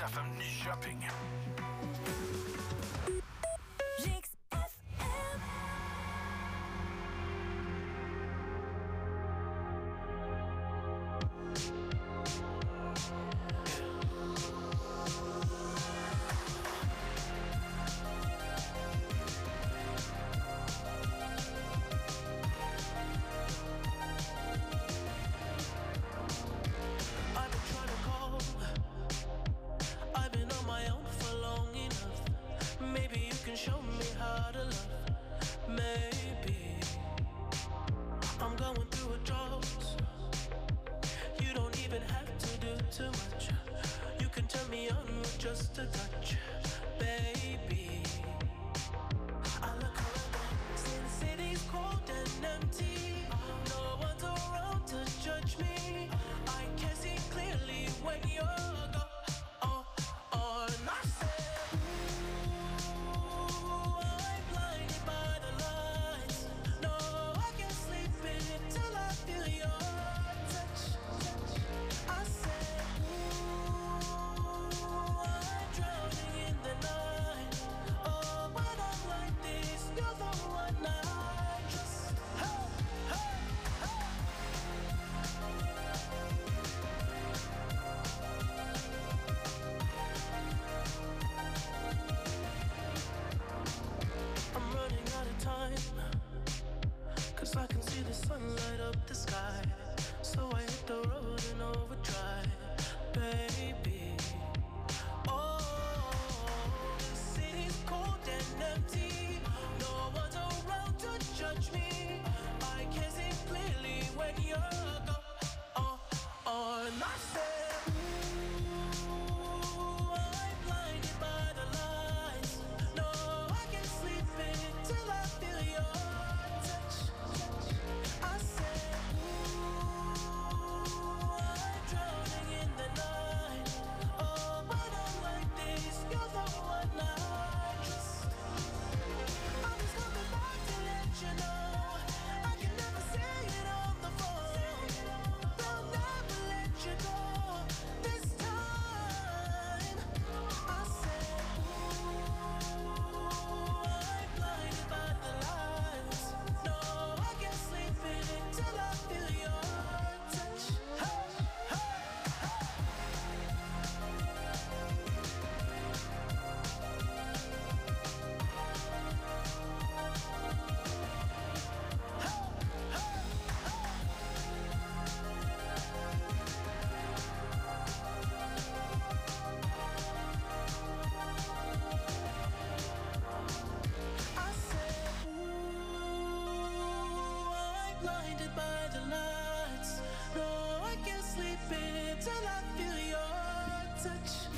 I'm Shopping. To touch, baby. I look around, city's cold and empty, no one's around to judge me. I can see clearly when you're. till I feel your touch.